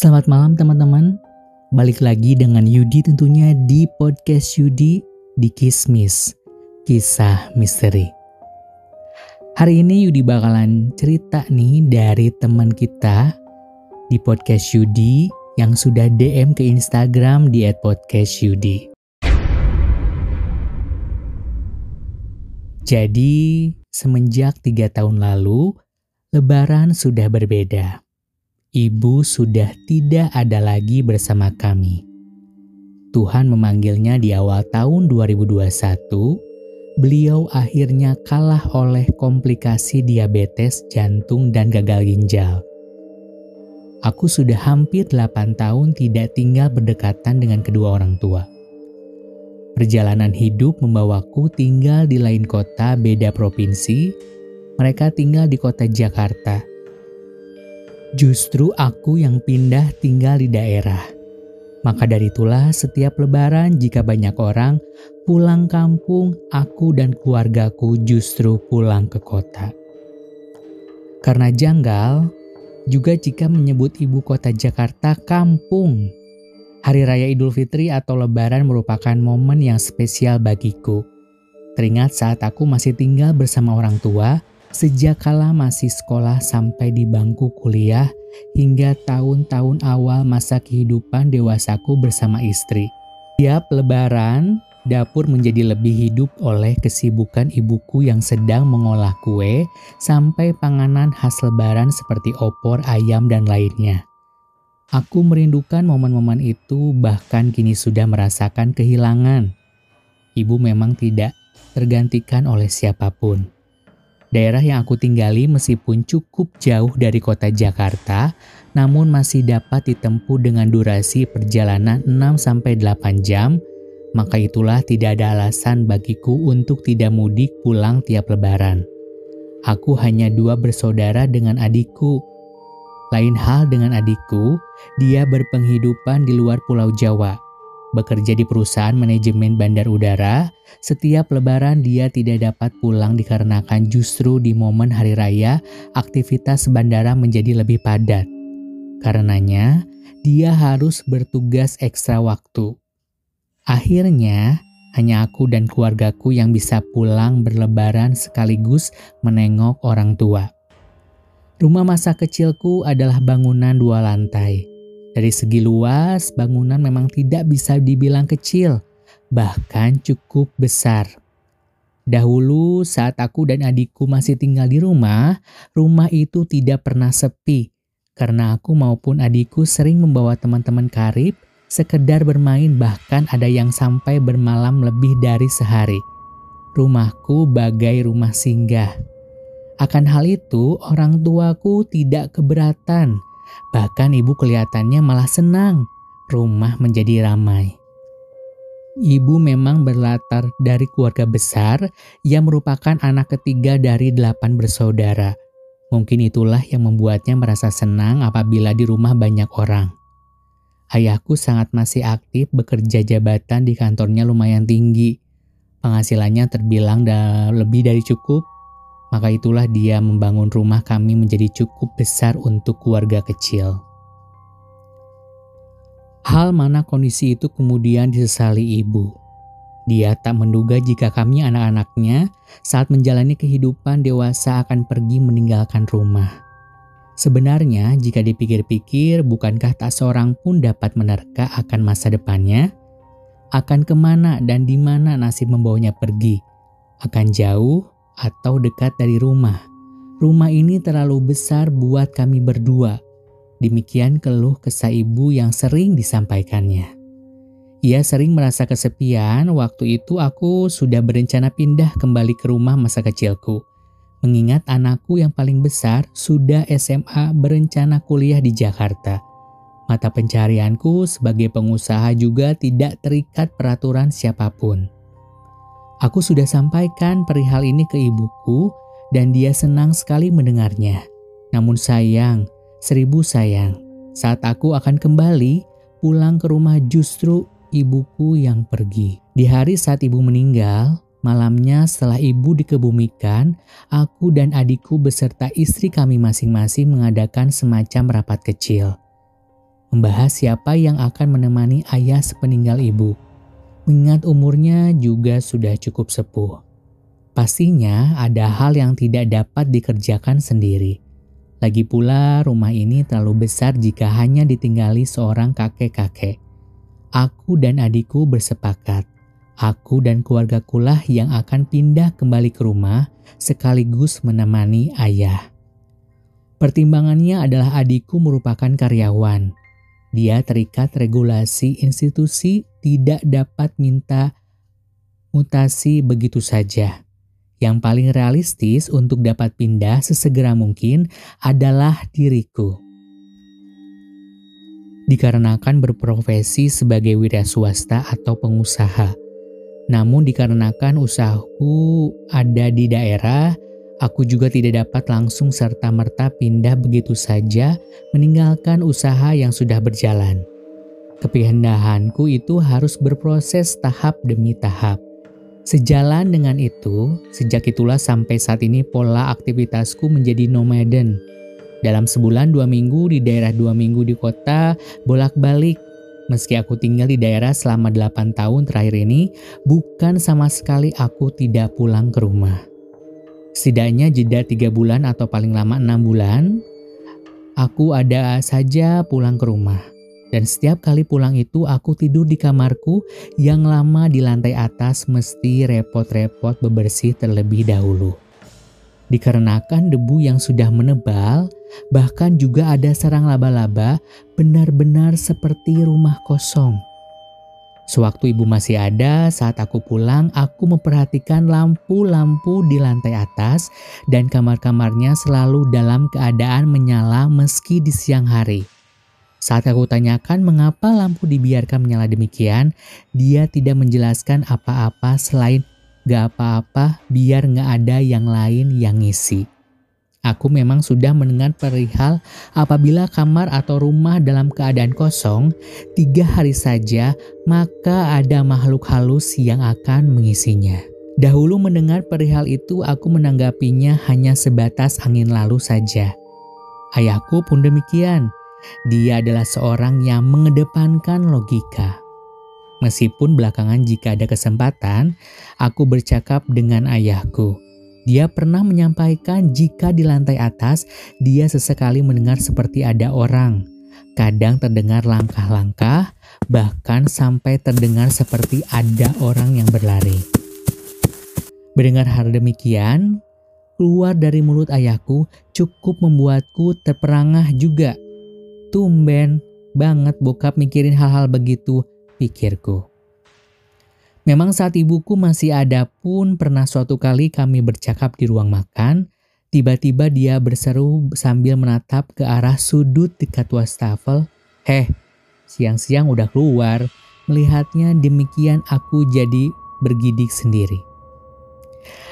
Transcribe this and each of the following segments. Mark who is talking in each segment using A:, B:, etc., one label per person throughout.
A: Selamat malam teman-teman. Balik lagi dengan Yudi tentunya di podcast Yudi di Kismis, kisah misteri. Hari ini Yudi bakalan cerita nih dari teman kita di podcast Yudi yang sudah DM ke Instagram di @podcastyudi. Jadi, semenjak tiga tahun lalu, Lebaran sudah berbeda. Ibu sudah tidak ada lagi bersama kami. Tuhan memanggilnya di awal tahun 2021. Beliau akhirnya kalah oleh komplikasi diabetes jantung dan gagal ginjal. Aku sudah hampir 8 tahun tidak tinggal berdekatan dengan kedua orang tua. Perjalanan hidup membawaku tinggal di lain kota beda provinsi. Mereka tinggal di kota Jakarta. Justru aku yang pindah tinggal di daerah. Maka dari itulah setiap lebaran jika banyak orang pulang kampung, aku dan keluargaku justru pulang ke kota. Karena janggal, juga jika menyebut ibu kota Jakarta kampung Hari Raya Idul Fitri atau Lebaran merupakan momen yang spesial bagiku. Teringat saat aku masih tinggal bersama orang tua, sejak kala masih sekolah sampai di bangku kuliah, hingga tahun-tahun awal masa kehidupan dewasaku bersama istri. Tiap lebaran, dapur menjadi lebih hidup oleh kesibukan ibuku yang sedang mengolah kue sampai panganan khas lebaran seperti opor, ayam, dan lainnya. Aku merindukan momen-momen itu, bahkan kini sudah merasakan kehilangan. Ibu memang tidak tergantikan oleh siapa pun. Daerah yang aku tinggali meskipun cukup jauh dari kota Jakarta, namun masih dapat ditempuh dengan durasi perjalanan 6-8 jam, maka itulah tidak ada alasan bagiku untuk tidak mudik pulang tiap lebaran. Aku hanya dua bersaudara dengan adikku, lain hal dengan adikku, dia berpenghidupan di luar Pulau Jawa. Bekerja di perusahaan manajemen bandar udara, setiap lebaran dia tidak dapat pulang dikarenakan justru di momen hari raya aktivitas bandara menjadi lebih padat. Karenanya, dia harus bertugas ekstra waktu. Akhirnya, hanya aku dan keluargaku yang bisa pulang berlebaran sekaligus menengok orang tua. Rumah masa kecilku adalah bangunan dua lantai. Dari segi luas, bangunan memang tidak bisa dibilang kecil, bahkan cukup besar. Dahulu saat aku dan adikku masih tinggal di rumah, rumah itu tidak pernah sepi. Karena aku maupun adikku sering membawa teman-teman karib, sekedar bermain bahkan ada yang sampai bermalam lebih dari sehari. Rumahku bagai rumah singgah akan hal itu, orang tuaku tidak keberatan. Bahkan ibu kelihatannya malah senang. Rumah menjadi ramai. Ibu memang berlatar dari keluarga besar yang merupakan anak ketiga dari delapan bersaudara. Mungkin itulah yang membuatnya merasa senang apabila di rumah banyak orang. Ayahku sangat masih aktif bekerja jabatan di kantornya lumayan tinggi. Penghasilannya terbilang lebih dari cukup maka itulah dia membangun rumah kami menjadi cukup besar untuk keluarga kecil. Hal mana kondisi itu kemudian disesali ibu. Dia tak menduga jika kami anak-anaknya saat menjalani kehidupan dewasa akan pergi meninggalkan rumah. Sebenarnya jika dipikir-pikir bukankah tak seorang pun dapat menerka akan masa depannya? Akan ke mana dan di mana nasib membawanya pergi? Akan jauh atau dekat dari rumah. Rumah ini terlalu besar buat kami berdua. Demikian keluh kesah ibu yang sering disampaikannya. Ia sering merasa kesepian, waktu itu aku sudah berencana pindah kembali ke rumah masa kecilku. Mengingat anakku yang paling besar sudah SMA berencana kuliah di Jakarta. Mata pencarianku sebagai pengusaha juga tidak terikat peraturan siapa pun. Aku sudah sampaikan perihal ini ke ibuku dan dia senang sekali mendengarnya. Namun sayang, seribu sayang, saat aku akan kembali pulang ke rumah justru ibuku yang pergi. Di hari saat ibu meninggal, malamnya setelah ibu dikebumikan, aku dan adikku beserta istri kami masing-masing mengadakan semacam rapat kecil. membahas siapa yang akan menemani ayah sepeninggal ibu. Mengingat umurnya juga sudah cukup sepuh. Pastinya ada hal yang tidak dapat dikerjakan sendiri. Lagi pula rumah ini terlalu besar jika hanya ditinggali seorang kakek-kakek. Aku dan adikku bersepakat Aku dan keluarga kulah yang akan pindah kembali ke rumah sekaligus menemani ayah. Pertimbangannya adalah adikku merupakan karyawan. Dia terikat regulasi institusi tidak dapat minta mutasi begitu saja. Yang paling realistis untuk dapat pindah sesegera mungkin adalah diriku. Dikarenakan berprofesi sebagai wira swasta atau pengusaha, namun dikarenakan usahaku ada di daerah, aku juga tidak dapat langsung serta-merta pindah begitu saja meninggalkan usaha yang sudah berjalan. Kepindahanku itu harus berproses tahap demi tahap. Sejalan dengan itu, sejak itulah sampai saat ini pola aktivitasku menjadi nomaden. Dalam sebulan dua minggu di daerah dua minggu di kota, bolak-balik Meski aku tinggal di daerah selama 8 tahun terakhir ini, bukan sama sekali aku tidak pulang ke rumah. Setidaknya jeda 3 bulan atau paling lama 6 bulan, aku ada saja pulang ke rumah. Dan setiap kali pulang itu aku tidur di kamarku yang lama di lantai atas mesti repot-repot bebersih terlebih dahulu. Dikarenakan debu yang sudah menebal, bahkan juga ada sarang laba-laba, benar-benar seperti rumah kosong. Sewaktu ibu masih ada, saat aku pulang, aku memperhatikan lampu-lampu di lantai atas dan kamar-kamarnya selalu dalam keadaan menyala meski di siang hari. Saat aku tanyakan mengapa lampu dibiarkan menyala demikian, dia tidak menjelaskan apa-apa selain Gak apa-apa biar gak ada yang lain yang ngisi. Aku memang sudah mendengar perihal apabila kamar atau rumah dalam keadaan kosong, tiga hari saja maka ada makhluk halus yang akan mengisinya. Dahulu mendengar perihal itu aku menanggapinya hanya sebatas angin lalu saja. Ayahku pun demikian. Dia adalah seorang yang mengedepankan logika. Meskipun belakangan jika ada kesempatan, aku bercakap dengan ayahku. Dia pernah menyampaikan jika di lantai atas dia sesekali mendengar seperti ada orang. Kadang terdengar langkah-langkah, bahkan sampai terdengar seperti ada orang yang berlari. Mendengar hal demikian, keluar dari mulut ayahku cukup membuatku terperangah juga. Tumben banget bokap mikirin hal-hal begitu pikirku. Memang saat ibuku masih ada pun pernah suatu kali kami bercakap di ruang makan, tiba-tiba dia berseru sambil menatap ke arah sudut dekat wastafel. Heh, siang-siang udah keluar. Melihatnya demikian aku jadi bergidik sendiri.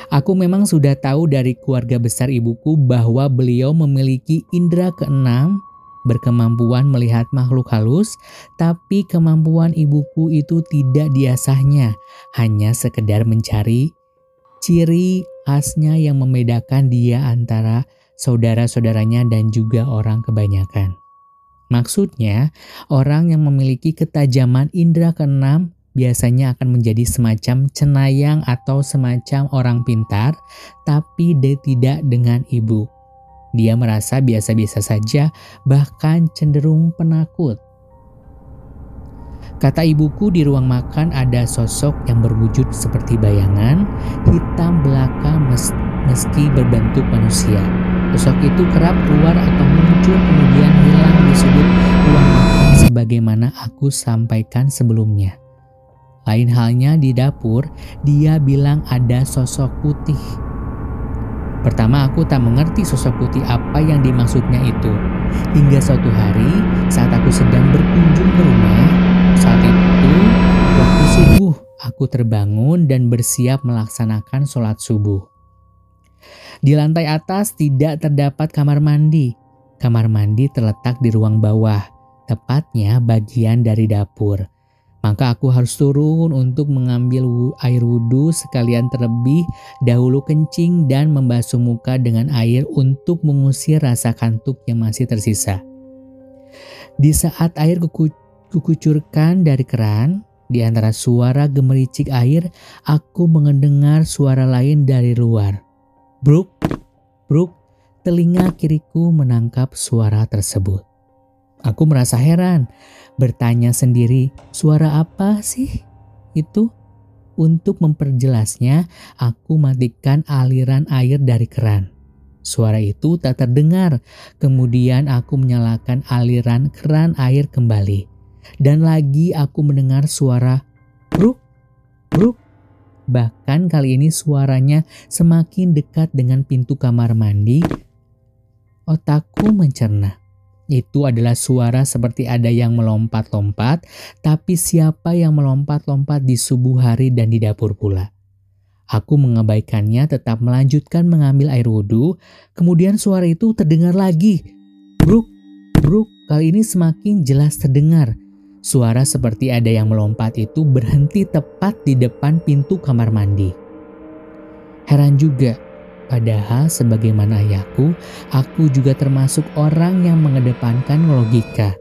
A: Aku memang sudah tahu dari keluarga besar ibuku bahwa beliau memiliki indera keenam berkemampuan melihat makhluk halus, tapi kemampuan ibuku itu tidak diasahnya, hanya sekedar mencari ciri khasnya yang membedakan dia antara saudara-saudaranya dan juga orang kebanyakan. Maksudnya, orang yang memiliki ketajaman indera keenam biasanya akan menjadi semacam cenayang atau semacam orang pintar, tapi dia tidak dengan ibu. Dia merasa biasa-biasa saja, bahkan cenderung penakut. Kata ibuku di ruang makan ada sosok yang berwujud seperti bayangan, hitam belaka mes meski berbentuk manusia. Sosok itu kerap keluar atau muncul kemudian hilang di sudut ruang makan sebagaimana aku sampaikan sebelumnya. Lain halnya di dapur, dia bilang ada sosok putih Pertama aku tak mengerti sosok putih apa yang dimaksudnya itu. Hingga suatu hari saat aku sedang berkunjung ke rumah, saat itu waktu subuh aku terbangun dan bersiap melaksanakan sholat subuh. Di lantai atas tidak terdapat kamar mandi. Kamar mandi terletak di ruang bawah, tepatnya bagian dari dapur. Maka aku harus turun untuk mengambil air wudhu sekalian terlebih dahulu kencing dan membasuh muka dengan air untuk mengusir rasa kantuk yang masih tersisa. Di saat air kuku, kukucurkan dari keran, di antara suara gemericik air, aku mendengar suara lain dari luar. Bruk, bruk, telinga kiriku menangkap suara tersebut. Aku merasa heran, bertanya sendiri, suara apa sih itu? Untuk memperjelasnya, aku matikan aliran air dari keran. Suara itu tak terdengar. Kemudian aku menyalakan aliran keran air kembali. Dan lagi aku mendengar suara bruk, bruk. Bahkan kali ini suaranya semakin dekat dengan pintu kamar mandi. Otakku mencerna. Itu adalah suara seperti ada yang melompat-lompat, tapi siapa yang melompat-lompat di subuh hari dan di dapur pula. Aku mengabaikannya tetap melanjutkan mengambil air wudhu, kemudian suara itu terdengar lagi. Bruk, bruk, kali ini semakin jelas terdengar. Suara seperti ada yang melompat itu berhenti tepat di depan pintu kamar mandi. Heran juga, Padahal sebagaimana ayahku, aku juga termasuk orang yang mengedepankan logika.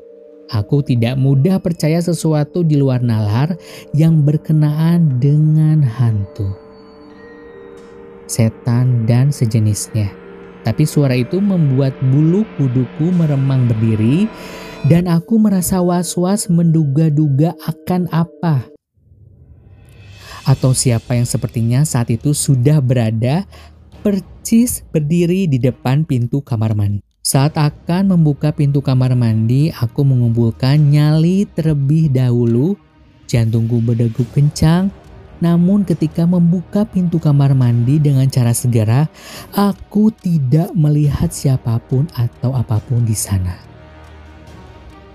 A: Aku tidak mudah percaya sesuatu di luar nalar yang berkenaan dengan hantu, setan, dan sejenisnya. Tapi suara itu membuat bulu kuduku meremang berdiri dan aku merasa was-was menduga-duga akan apa atau siapa yang sepertinya saat itu sudah berada percis berdiri di depan pintu kamar mandi. Saat akan membuka pintu kamar mandi, aku mengumpulkan nyali terlebih dahulu. Jantungku berdegup kencang, namun ketika membuka pintu kamar mandi dengan cara segera, aku tidak melihat siapa pun atau apa pun di sana.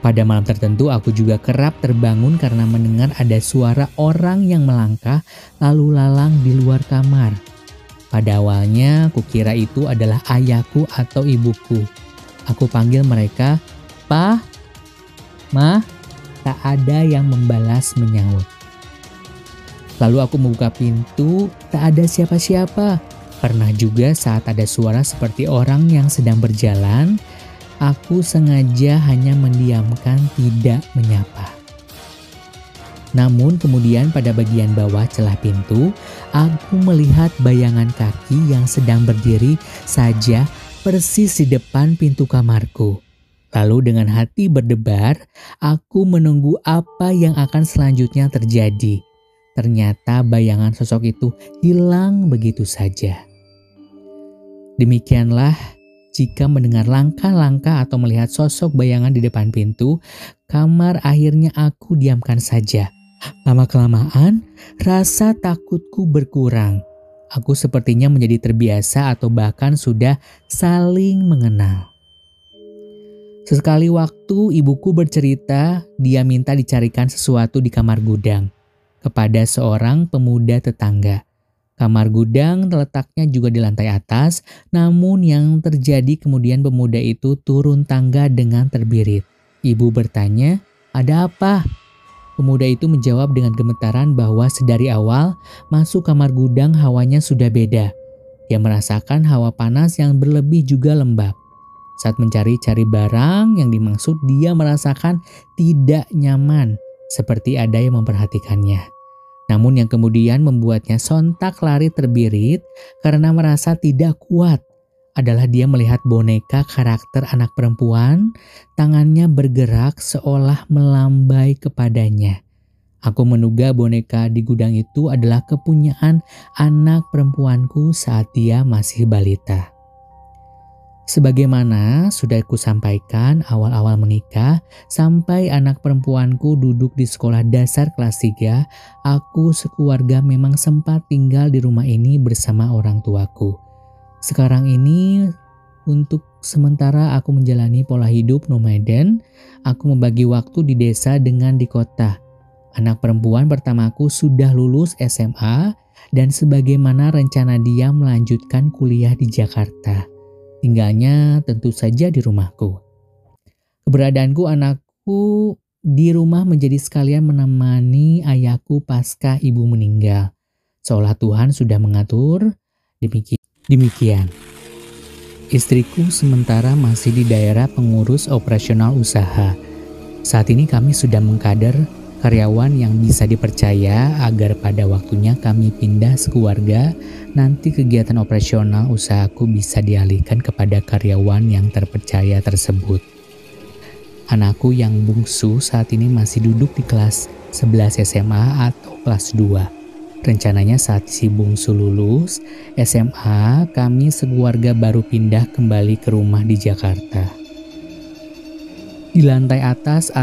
A: Pada malam tertentu aku juga kerap terbangun karena mendengar ada suara orang yang melangkah lalu lalang di luar kamar. Pada awalnya, kukira itu adalah ayahku atau ibuku. Aku panggil mereka, Pa, Ma, tak ada yang membalas menyaut. Lalu aku membuka pintu, tak ada siapa-siapa. Pernah juga saat ada suara seperti orang yang sedang berjalan, aku sengaja hanya mendiamkan tidak menyapa. Namun kemudian pada bagian bawah celah pintu, aku melihat bayangan kaki yang sedang berdiri saja persis di depan pintu kamarku. Lalu dengan hati berdebar, aku menunggu apa yang akan selanjutnya terjadi. Ternyata bayangan sosok itu hilang begitu saja. Demikianlah jika mendengar langkah-langkah atau melihat sosok bayangan di depan pintu, kamar akhirnya aku diamkan saja Lama-kelamaan, rasa takutku berkurang. Aku sepertinya menjadi terbiasa atau bahkan sudah saling mengenal. Sesekali waktu ibuku bercerita, dia minta dicarikan sesuatu di kamar gudang kepada seorang pemuda tetangga. Kamar gudang terletaknya juga di lantai atas, namun yang terjadi kemudian pemuda itu turun tangga dengan terbirit. Ibu bertanya, "Ada apa?" Pemuda itu menjawab dengan gemetaran bahwa sedari awal masuk kamar gudang hawanya sudah beda. Dia merasakan hawa panas yang berlebih juga lembab. Saat mencari-cari barang yang dimaksud dia merasakan tidak nyaman seperti ada yang memperhatikannya. Namun yang kemudian membuatnya sontak lari terbirit karena merasa tidak kuat adalah dia melihat boneka karakter anak perempuan, tangannya bergerak seolah melambai kepadanya. Aku menduga boneka di gudang itu adalah kepunyaan anak perempuanku saat dia masih balita. Sebagaimana sudah aku sampaikan awal-awal menikah, sampai anak perempuanku duduk di sekolah dasar kelas 3, aku sekeluarga memang sempat tinggal di rumah ini bersama orang tuaku. Sekarang ini untuk sementara aku menjalani pola hidup nomaden, aku membagi waktu di desa dengan di kota. Anak perempuan pertamaku sudah lulus SMA dan sebagaimana rencana dia melanjutkan kuliah di Jakarta. Tinggalnya tentu saja di rumahku. Keberadaanku anakku di rumah menjadi sekalian menemani ayahku pasca ibu meninggal. Seolah Tuhan sudah mengatur demikian. Demikian, istriku sementara masih di daerah pengurus operasional usaha. Saat ini kami sudah mengkader karyawan yang bisa dipercaya agar pada waktunya kami pindah sekeluarga, nanti kegiatan operasional usahaku bisa dialihkan kepada karyawan yang terpercaya tersebut. Anakku yang bungsu saat ini masih duduk di kelas 11 SMA atau kelas 2. Rencananya saat si bungsu lulus SMA, kami sekeluarga baru pindah kembali ke rumah di Jakarta. Di lantai atas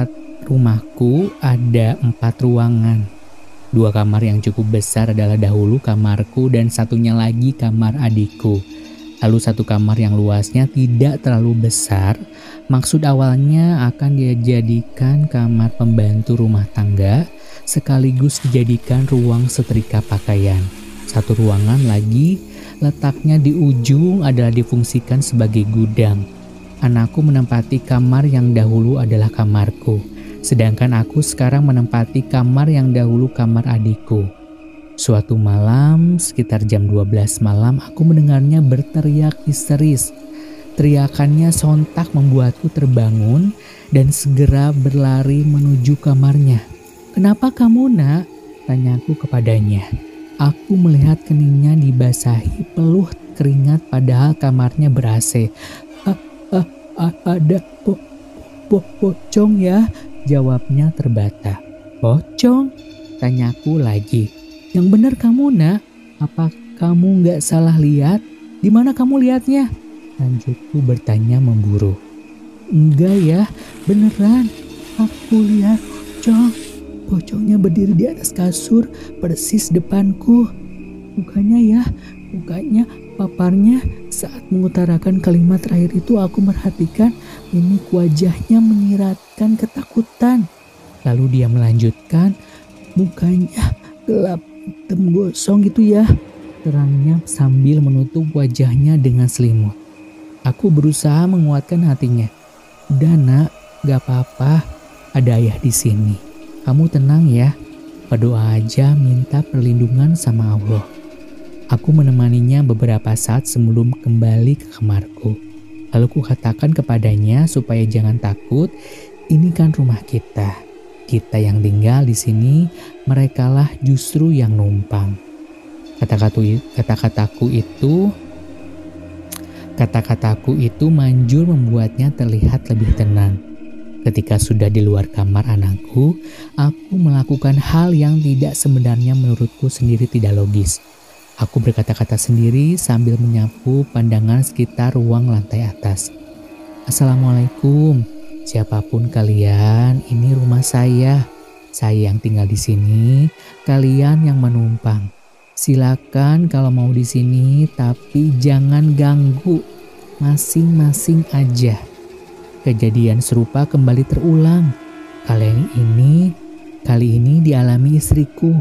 A: rumahku ada empat ruangan. Dua kamar yang cukup besar adalah dahulu kamarku dan satunya lagi kamar adikku. Lalu satu kamar yang luasnya tidak terlalu besar. Maksud awalnya akan dijadikan kamar pembantu rumah tangga sekaligus dijadikan ruang setrika pakaian. Satu ruangan lagi letaknya di ujung adalah difungsikan sebagai gudang. Anakku menempati kamar yang dahulu adalah kamarku. Sedangkan aku sekarang menempati kamar yang dahulu kamar adikku. Suatu malam, sekitar jam 12 malam, aku mendengarnya berteriak histeris. Teriakannya sontak membuatku terbangun dan segera berlari menuju kamarnya. Kenapa kamu nak? Tanyaku kepadanya. Aku melihat keningnya dibasahi peluh keringat padahal kamarnya ber-AC. Ah, ah, ah, ada po, po, pocong ya, Jawabnya terbata. Pocong? Tanyaku lagi. Yang benar kamu nak? Apa kamu nggak salah lihat? Di mana kamu lihatnya? Lanjutku bertanya memburu. Enggak ya, beneran. Aku lihat pocong. Pocongnya berdiri di atas kasur persis depanku. Mukanya ya, mukanya paparnya saat mengutarakan kalimat terakhir itu aku merhatikan mimik wajahnya menyiratkan ketakutan. Lalu dia melanjutkan, mukanya gelap hitam gosong gitu ya. Terangnya sambil menutup wajahnya dengan selimut. Aku berusaha menguatkan hatinya. Udah nak, gak apa-apa, ada ayah di sini. Kamu tenang ya, berdoa aja minta perlindungan sama Allah. Aku menemaninya beberapa saat sebelum kembali ke kamarku. Lalu ku katakan kepadanya supaya jangan takut, ini kan rumah kita. Kita yang tinggal di sini, merekalah justru yang numpang. Kata-kataku itu kata-kataku itu manjur membuatnya terlihat lebih tenang. Ketika sudah di luar kamar anakku, aku melakukan hal yang tidak sebenarnya menurutku sendiri tidak logis. Aku berkata-kata sendiri sambil menyapu pandangan sekitar ruang lantai atas. Assalamualaikum, siapa pun kalian, ini rumah saya. Saya yang tinggal di sini, kalian yang menumpang. Silakan kalau mau di sini, tapi jangan ganggu. Masing-masing aja. Kejadian serupa kembali terulang. Kali ini, kali ini dialami istriku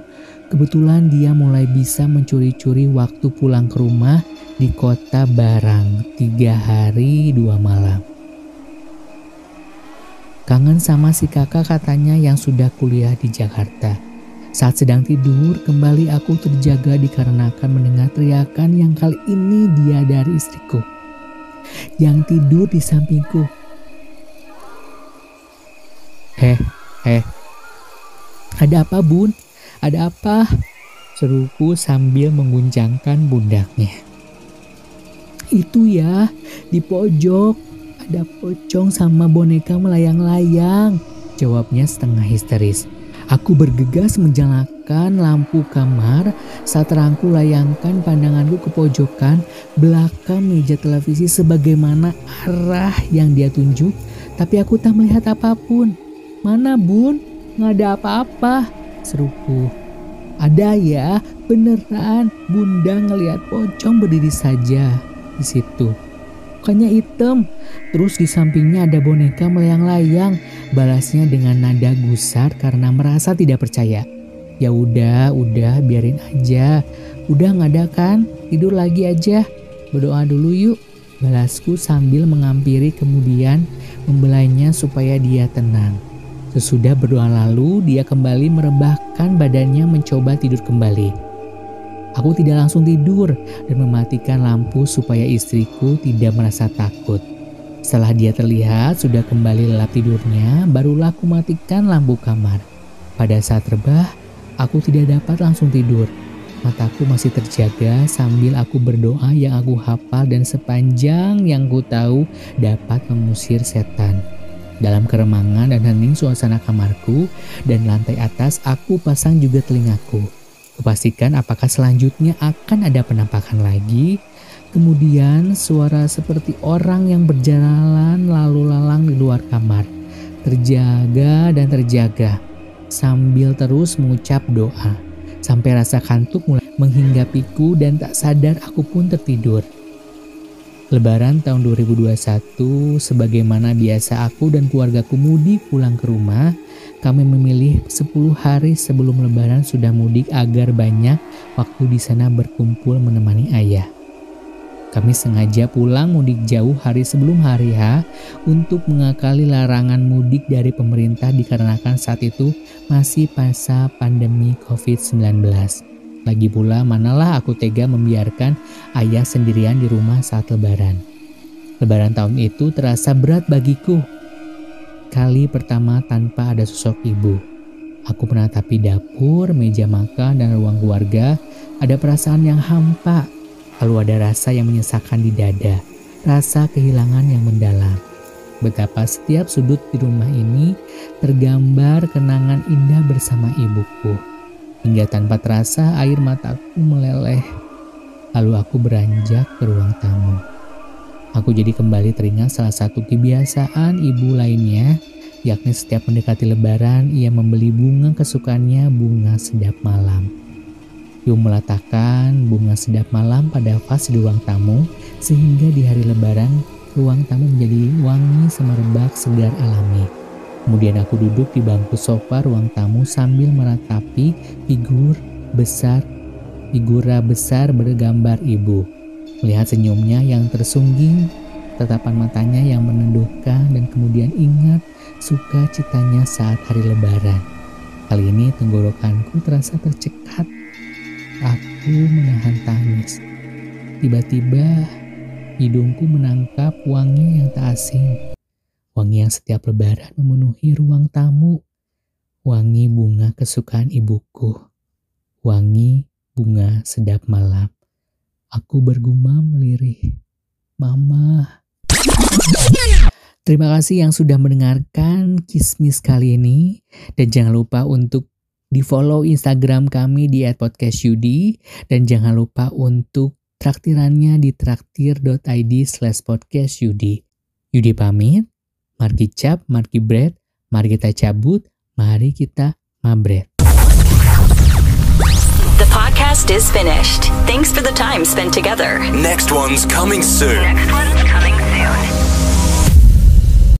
A: Kebetulan dia mulai bisa mencuri-curi waktu pulang ke rumah di kota Barang tiga hari dua malam. Kangen sama si kakak katanya yang sudah kuliah di Jakarta. Saat sedang tidur, kembali aku terjaga dikarenakan mendengar teriakan yang kali ini dia dari istriku. Yang tidur di sampingku. Heh, heh. Ada apa bun? Ada apa? Seruku sambil mengguncangkan bundaknya. Itu ya, di pojok. Ada pocong sama boneka melayang-layang. Jawabnya setengah histeris. Aku bergegas menjalankan lampu kamar saat terangku layangkan pandanganku ke pojokan belakang meja televisi sebagaimana arah yang dia tunjuk. Tapi aku tak melihat apa pun. Mana bun? Nggak ada apa-apa seruku. Ada ya, beneran bunda ngeliat pocong berdiri saja di situ. Mukanya hitam, terus di sampingnya ada boneka melayang-layang. Balasnya dengan nada gusar karena merasa tidak percaya. Ya udah, udah biarin aja. Udah nggak ada kan? Tidur lagi aja. Berdoa dulu yuk. Balasku sambil mengampiri kemudian membelainya supaya dia tenang. Sesudah berdoa lalu, dia kembali merebahkan badannya mencoba tidur kembali. Aku tidak langsung tidur dan mematikan lampu supaya istriku tidak merasa takut. Setelah dia terlihat sudah kembali lelap tidurnya, barulah aku matikan lampu kamar. Pada saat rebah, aku tidak dapat langsung tidur. Mataku masih terjaga sambil aku berdoa yang aku hafal dan sepanjang yang ku tahu dapat mengusir setan. Dalam keremangan dan hening suasana kamarku dan lantai atas aku pasang juga telingaku. Kupastikan apakah selanjutnya akan ada penampakan lagi Kemudian suara seperti orang yang berjalan lalu lalang di luar kamar. Terjaga dan terjaga sambil terus mengucap doa. Sampai rasa kantuk mulai menghinggapiku dan tak sadar aku pun tertidur. Lebaran tahun 2021, sebagaimana biasa aku dan keluargaku mudik pulang ke rumah, kami memilih 10 hari sebelum lebaran sudah mudik agar banyak waktu di sana berkumpul menemani ayah. Kami sengaja pulang mudik jauh hari sebelum hari H untuk mengakali larangan mudik dari pemerintah dikarenakan saat itu masih masa pandemi COVID-19. Lagi pula manalah aku tega membiarkan ayah sendirian di rumah saat lebaran. Lebaran tahun itu terasa berat bagiku. Kali pertama tanpa ada sosok ibu. Aku menatapi dapur, meja makan, dan ruang keluarga. Ada perasaan yang hampa Lalu ada rasa yang menyesakan di dada, rasa kehilangan yang mendalam. Betapa setiap sudut di rumah ini tergambar kenangan indah bersama ibuku. Hingga tanpa terasa air mataku meleleh. Lalu aku beranjak ke ruang tamu. Aku jadi kembali teringat salah satu kebiasaan ibu lainnya, yakni setiap mendekati lebaran ia membeli bunga kesukaannya bunga sedap malam. Yung meletakkan bunga sedap malam pada vas di ruang tamu sehingga di hari lebaran ruang tamu menjadi wangi semerbak segar alami. Kemudian aku duduk di bangku sofa ruang tamu sambil meratapi figur besar, figura besar bergambar ibu. Melihat senyumnya yang tersungging, tatapan matanya yang menenduhkan dan kemudian ingat suka citanya saat hari lebaran. Kali ini tenggorokanku terasa tercekat Aku menahan tangis. Tiba-tiba hidungku menangkap wangi yang tak asing. Wangi yang setiap lebaran memenuhi ruang tamu. Wangi bunga kesukaan ibuku. Wangi bunga sedap malam. Aku bergumam lirih. Mama. Terima kasih yang sudah mendengarkan kismis kali ini. Dan jangan lupa untuk di follow Instagram kami di @podcastyudi dan jangan lupa untuk traktirannya di traktir.id slash podcastyudi. Yudi pamit, margi cap, margi bread, mari kita cabut, mari kita mabret.
B: The podcast is finished. Thanks for the time spent together.
C: Next one's coming soon.
B: Next one's